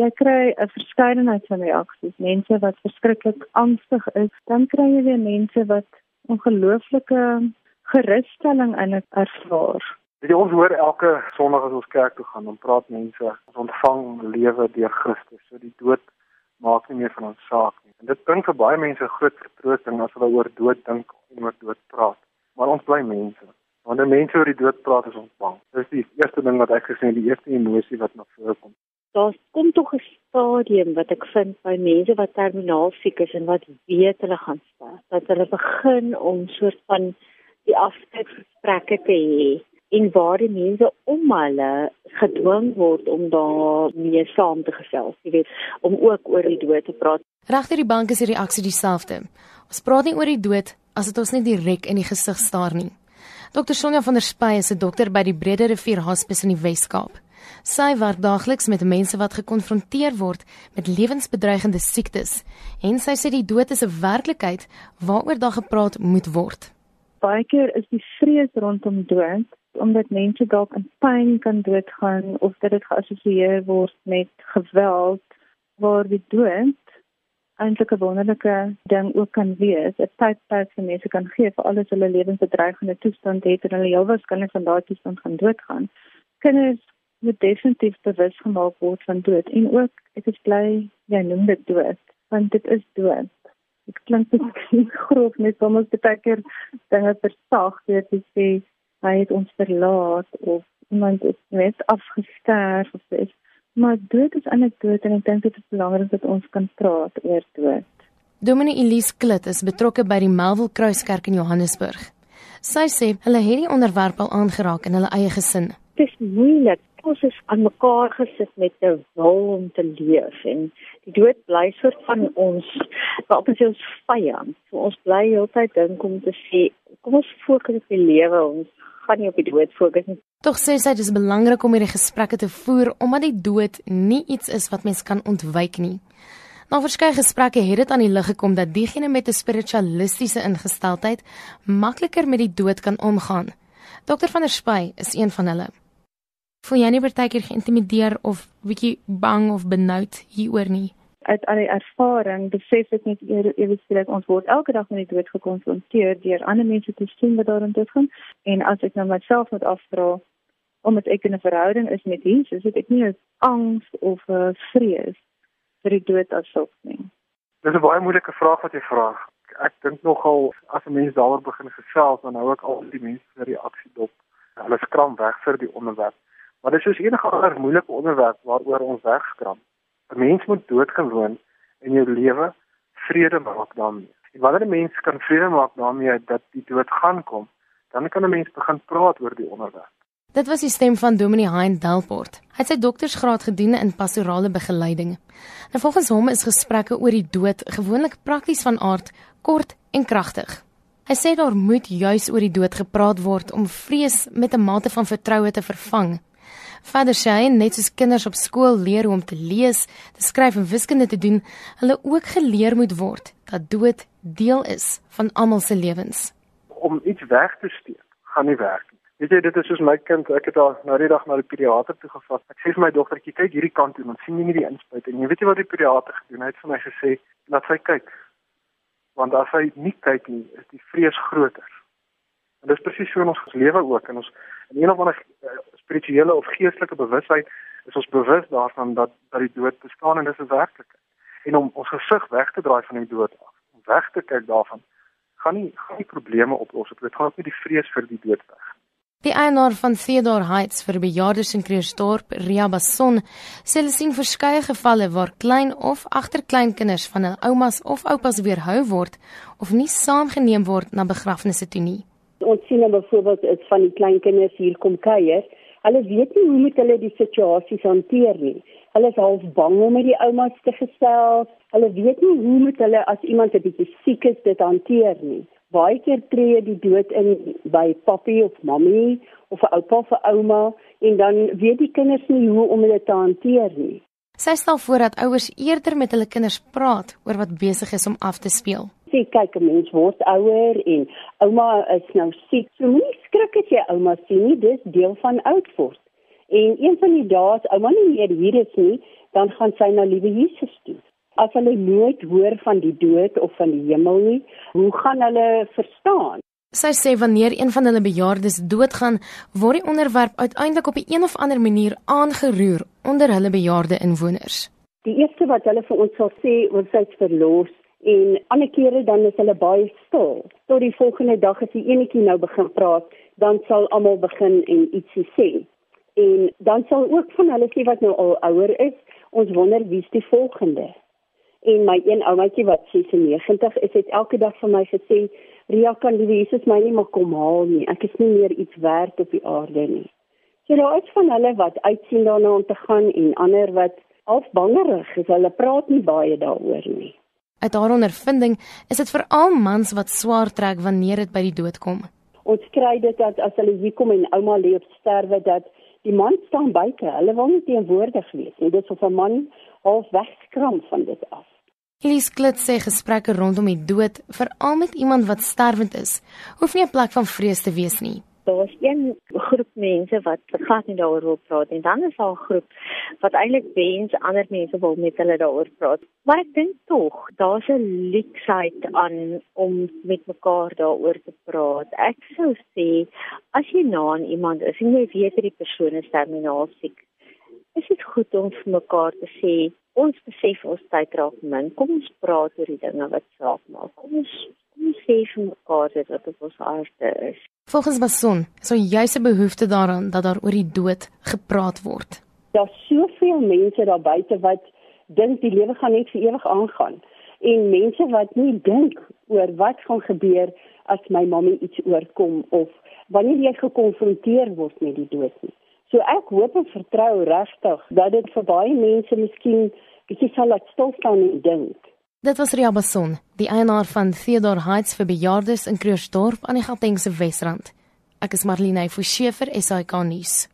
Jy kry 'n verskeidenheid van reaksies, mense wat verskriklik angstig is, dan kry jy weer mense wat ongelooflike gerusstelling in dit ervaar. Dit ons hoor elke Sondag as ons kerk toe gaan, dan praat mense ons ontvang lewe deur Christus. So die dood maak nie meer van ons saak nie. En dit bring vir baie mense groot vertroosting as hulle oor dood dink en oor dood praat. Maar ons bly mense. Wanneer mense oor die dood praat, is ons bang. Dis die eerste ding wat ek gesê het, die eerste emosie wat na vore kom. Daar kom tog 'n stadium wat ek vind by mense wat terminaal siek is en wat weet hulle gaan sterf, dat hulle begin om soort van die afskeidsgesprekke te hê en waar die mense om hulle gedwing word om daarmee saam te gesels, jy weet, om ook oor die dood te praat. Regter die bank is die reaksie dieselfde. Ons praat nie oor die dood as dit ons nie direk in die gesig staar nie. Dr Sonja van der Spy is 'n dokter by die Brede Rivier Hospice in die Wes-Kaap. Sy werk daagliks met mense wat gekonfronteer word met lewensbedreigende siektes en sy sê die dood is 'n werklikheid waaroor daar gepraat moet word. Baie keer is die vrees rondom dood omdat mense dalk in pyn kan doodgaan of dat dit geassosieer word met geweld waar die dood eintlik 'n wonderlike ding ook kan wees. 'n Tydperk vir mense kan gee vir alles hulle lewensbedreigende toestand het en hulle heel waarskynlik van daardie toestand gaan doodgaan. Kinders moet definitief bewus gemaak word van dood en ook ek is bly jy noem dit dood want dit is dood. Dit klink net grof net soms baie keer dinge versag weet jy sê hy het ons verlaat of iemand is net afgesterf of iets. Maar dood is anekdote en ek dink dit is belangrik dat ons kan praat oor dood. Dominee Elise Klit is betrokke by die Melville Kruiskerk in Johannesburg. Sy sê hulle het die onderwerp al aangeraak in hulle eie gesin. Dit is moeilik. Ons is aan mekaar gesit met 'n wil om te leef en die dood bly soort van ons wat ons ons vyand. So ons bly heeltyd dink om te sê kom ons fokus op die lewe. Ons gaan nie op die dood fokus nie. Tog sê sy dis belangrik om hierdie gesprekke te voer omdat die dood nie iets is wat mens kan ontwyk nie. Na verskeie gesprekke het dit aan die lig gekom dat diegene met 'n spiritualistiese ingesteldheid makliker met die dood kan omgaan. Dr van der Spy is een van hulle. Voel jy nie partykeer geïntimideer of bietjie bang of benoud hieroor nie? uit al die ervaring besef ek net ewe skielik ons word elke dag met die dood gekonfronteer deur ander mense te sien wat daarin doodgaan en as ek nou myself moet afvra omdat ek in 'n verhouding is met Jesus, het ek nie 'n angs of 'n vrees vir die dood as sulks nie. Dis 'n baie moeilike vraag wat jy vra. Ek dink nogal as 'n mens daaroor begin gesels, dan hou ek al die mense se reaksie dop. Hulle skram weg vir die onderwerp. Maar dis soos enige ander moeilike onderwerp waaroor ons wegskram. 'n Mens moet doodgewoon in jou lewe vrede maak daarmee. En wanneer 'n mens kan vrede maak daarmee dat die dood gaan kom, dan kan 'n mens begin praat oor die onderwerp. Dit was die stem van Dominee Hein Delport. Hy het sy doktorsgraad gedoen in pastorale begeleiding. En volgens hom is gesprekke oor die dood gewoonlik prakties van aard, kort en kragtig. Hy sê daar moet juis oor die dood gepraat word om vrees met 'n mate van vertroue te vervang. Vader sê net soos kinders op skool leer hoe om te lees, te skryf en wiskunde te doen, hulle ook geleer moet word dat dood deel is van almal se lewens. Om iets weg te steek, gaan nie werk nie. Weet jy, dit is soos my kind, ek het al na die dag na die pediater toe gevat. Ek sê vir my dogtertjie, kyk hierdie kant toe, dan sien jy nie die inspuit nie. Weet jy wat die pediater gedoen het? Hy het vir my gesê, laat sy kyk. Want as hy nie kyk nie, is die vrees groter. En dis presies so in ons lewe ook en ons in een of ander spirituele of geestelike bewustheid is ons bewus daarvan dat dat die dood bestaan en dis 'n werklikheid. En om ons gesig weg te draai van die dood af, om weg te kyk daarvan, gaan nie gaan nie probleme oplos. Dit gaan ook nie die vrees vir die dood weg. Die eienaar van Theodore Heights vir bejaardes in Kreersdorp, Ria Bason, sê hulle sien verskeie gevalle waar klein of agterkleinkinders van hul oumas of oupas weerhou word of nie saamgeneem word na begrafnisse toe nie. Ons sien nou byvoorbeeld is van die kleinkinders hier kom kuier Hulle weet nie hoe moet hulle die situasies hanteer nie. Hulle is half bang om met die oumas te gesels. Hulle weet nie hoe moet hulle as iemand 'n bietjie siek is dit hanteer nie. Baie keer tree die dood in by papi of mammy of 'n oupa of 'n ouma en dan weet die kinders nie hoe om hulle te hanteer nie. Sy stel voor dat ouers eerder met hulle kinders praat oor wat besig is om af te speel sê kyk 'n mens word ouer en ouma is nou siek. So moenie skrik as jy ouma sien nie, dis deel van oud word. En een van die dae as ouma nie meer hier is nie, dan gaan sy na liewe Jesus toe. As hulle nooit hoor van die dood of van die hemel nie, hoe gaan hulle verstaan? Sy sê wanneer een van hulle bejaardes doodgaan, word die onderwerp uiteindelik op 'n een of ander manier aangeroer onder hulle bejaarde inwoners. Die eerste wat hulle vir ons sal sê, ons is verlos en ander kere dan is hulle baie stil. Tot die volgende dag as die enetjie nou begin praat, dan sal almal begin en ietsie sê. En dan sal ook van hulle sê wat nou al ouer is, ons wonder wie's die volgende. En my een oumatjie wat 96 is, het elke dag vir my gesê, "Ria, kan die Jesus my nie maar kom haal nie. Ek is nie meer iets werd op die aarde nie." So daar is van hulle wat uitsien daarna om te gaan en ander wat half bangerig is. Hulle praat nie baie daaroor nie. Uit haar ondervinding is dit veral mans wat swaar trek wanneer dit by die dood kom. Ons kry dit dat as hulle hier kom en ouma lê op sterwe dat die man staan buite. Hulle wil nie teenwoordig wees nie. Dit is of 'n man half wegskram van dit af. Elise Klitz sê gesprekke rondom die dood, veral met iemand wat sterwend is, hoef nie 'n plek van vrees te wees nie daar's een groep mense wat glad nie daaroor wil praat en dan is daar 'n groep wat eintlik wens ander mense wil met hulle daaroor praat. Maar ek dink tog daar's 'n leksheid aan om met mekaar daaroor te praat. Ek sou sê as jy na aan iemand is en jy weet dat die persoon is terminaal siek, is dit goed om vir mekaar te sê ons besef ons tyd raak min. Kom ons praat oor die dinge wat saak maak. Kom ons kom ons sê vir mekaar dit wat op ons harte is. Volgens Bason, so juis 'n behoefte daaraan dat daar oor die dood gepraat word. Daar's soveel mense daar buite wat dink die lewe gaan net vir ewig aangaan en mense wat nie dink oor wat gaan gebeur as my mamma iets oorkom of wanneer jy gekonfronteer word met die dood nie. So ek hoop en vertrou regtig dat dit vir baie mense miskien bietjie sal laat stil staan en dink. Dit was Ria Bason, die eienaar van Theodore Heights vir bejaardes in Krugersdorp aan die Gautengse Wesrand. Ek is Marlene Forsie vir SAK nuus.